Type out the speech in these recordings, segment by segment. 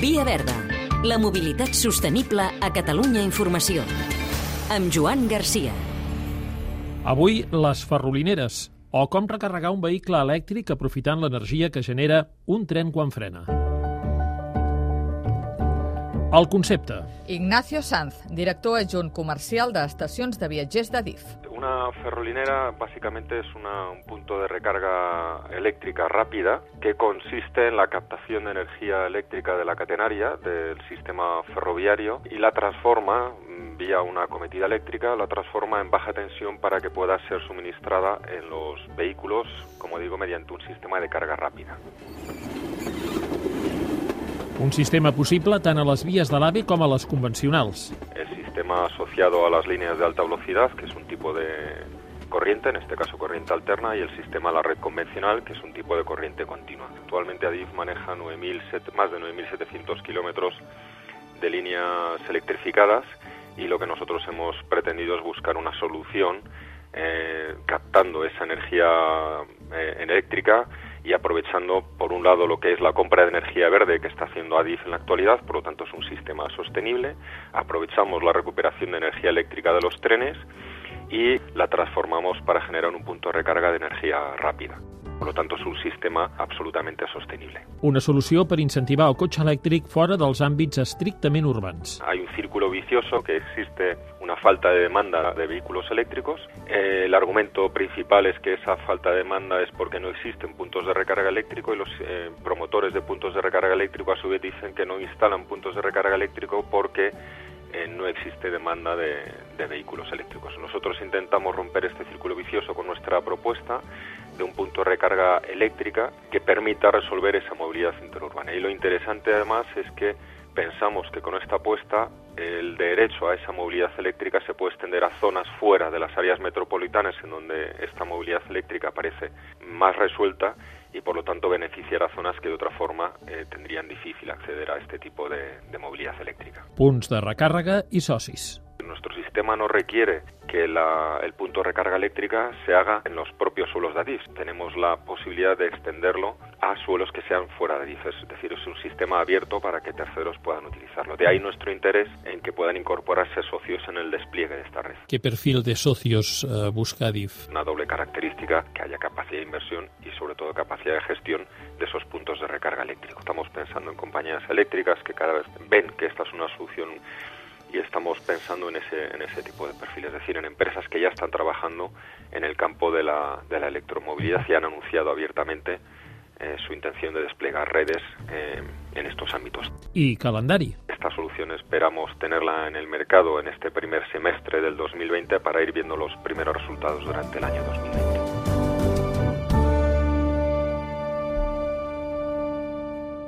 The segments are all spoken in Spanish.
Via Verda, la mobilitat sostenible a Catalunya Informació. Amb Joan Garcia. Avui, les ferrolineres, o com recarregar un vehicle elèctric aprofitant l'energia que genera un tren quan frena. El concepte. Ignacio Sanz, director adjunt comercial de estacions de viatgers de DIF. Una ferrolinera básicamente es una, un punto de recarga eléctrica rápida que consiste en la captación de energía eléctrica de la catenaria del sistema ferroviario y la transforma mm, vía una cometida eléctrica, la transforma en baja tensión para que pueda ser suministrada en los vehículos, como digo, mediante un sistema de carga rápida. Un sistema possible tant a les vies de l'AVE com a les convencionals. Sistema asociado a las líneas de alta velocidad, que es un tipo de corriente, en este caso corriente alterna, y el sistema a la red convencional, que es un tipo de corriente continua. Actualmente ADIF maneja 9.000 más de 9.700 kilómetros de líneas electrificadas y lo que nosotros hemos pretendido es buscar una solución eh, captando esa energía eh, eléctrica y aprovechando, por un lado, lo que es la compra de energía verde que está haciendo ADIF en la actualidad, por lo tanto es un sistema sostenible, aprovechamos la recuperación de energía eléctrica de los trenes y la transformamos para generar un punto de recarga de energía rápida. Per lo tanto, és un sistema absolutament sostenible. Una solució per incentivar el cotxe elèctric fora dels àmbits estrictament urbans. Hay un círculo vicioso que existe una falta de demanda de vehículos eléctricos. Eh, el argumento principal es que esa falta de demanda es porque no existen puntos de recarga eléctrico y los eh, promotores de puntos de recarga eléctrico a su vez dicen que no instalan puntos de recarga eléctrico porque eh, no existe demanda de, de, vehículos eléctricos. Nosotros intentamos romper este círculo vicioso con nuestra propuesta de un punto de recarga eléctrica que permita resolver esa movilidad interurbana. Y lo interesante además es que pensamos que con esta apuesta el derecho a esa movilidad eléctrica se puede extender a zonas fuera de las áreas metropolitanas en donde esta movilidad eléctrica parece más resuelta y por lo tanto beneficiar a zonas que de otra forma eh, tendrían difícil acceder a este tipo de, de movilidad eléctrica. Punts de recàrrega i socis. Nuestro sistema no requiere que la, el punto de recarga eléctrica se haga en los propios suelos de ADIF. Tenemos la posibilidad de extenderlo a suelos que sean fuera de ADIF. Es decir, es un sistema abierto para que terceros puedan utilizarlo. De ahí nuestro interés en que puedan incorporarse socios en el despliegue de esta red. ¿Qué perfil de socios uh, busca ADIF? Una doble característica, que haya capacidad de inversión y sobre todo capacidad de gestión de esos puntos de recarga eléctrico. Estamos pensando en compañías eléctricas que cada vez ven que esta es una solución estamos pensando en ese, en ese tipo de perfil, es decir, en empresas que ya están trabajando en el campo de la, de la electromovilidad y han anunciado abiertamente eh, su intención de desplegar redes eh, en estos ámbitos. ¿Y calendari? Esta solución esperamos tenerla en el mercado en este primer semestre del 2020 para ir viendo los primeros resultados durante el año 2020.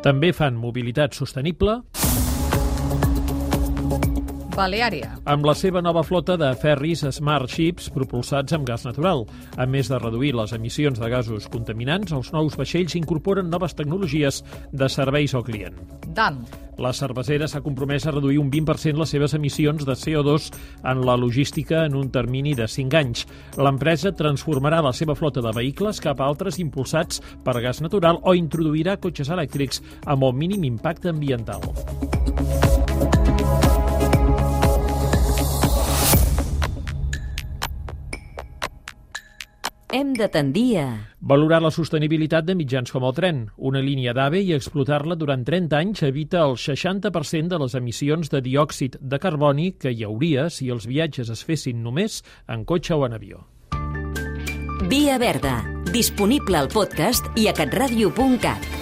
També fan mobilitat sostenible Baleària. amb la seva nova flota de ferris Smart Ships propulsats amb gas natural. A més de reduir les emissions de gasos contaminants, els nous vaixells incorporen noves tecnologies de serveis al client. Dan. La cervesera s'ha compromès a reduir un 20% les seves emissions de CO2 en la logística en un termini de 5 anys. L'empresa transformarà la seva flota de vehicles cap a altres impulsats per gas natural o introduirà cotxes elèctrics amb el mínim impacte ambiental. Hem de tendir a... Valorar la sostenibilitat de mitjans com el tren. Una línia d'AVE i explotar-la durant 30 anys evita el 60% de les emissions de diòxid de carboni que hi hauria si els viatges es fessin només en cotxe o en avió. Via Verda, disponible al podcast i a catradio.cat.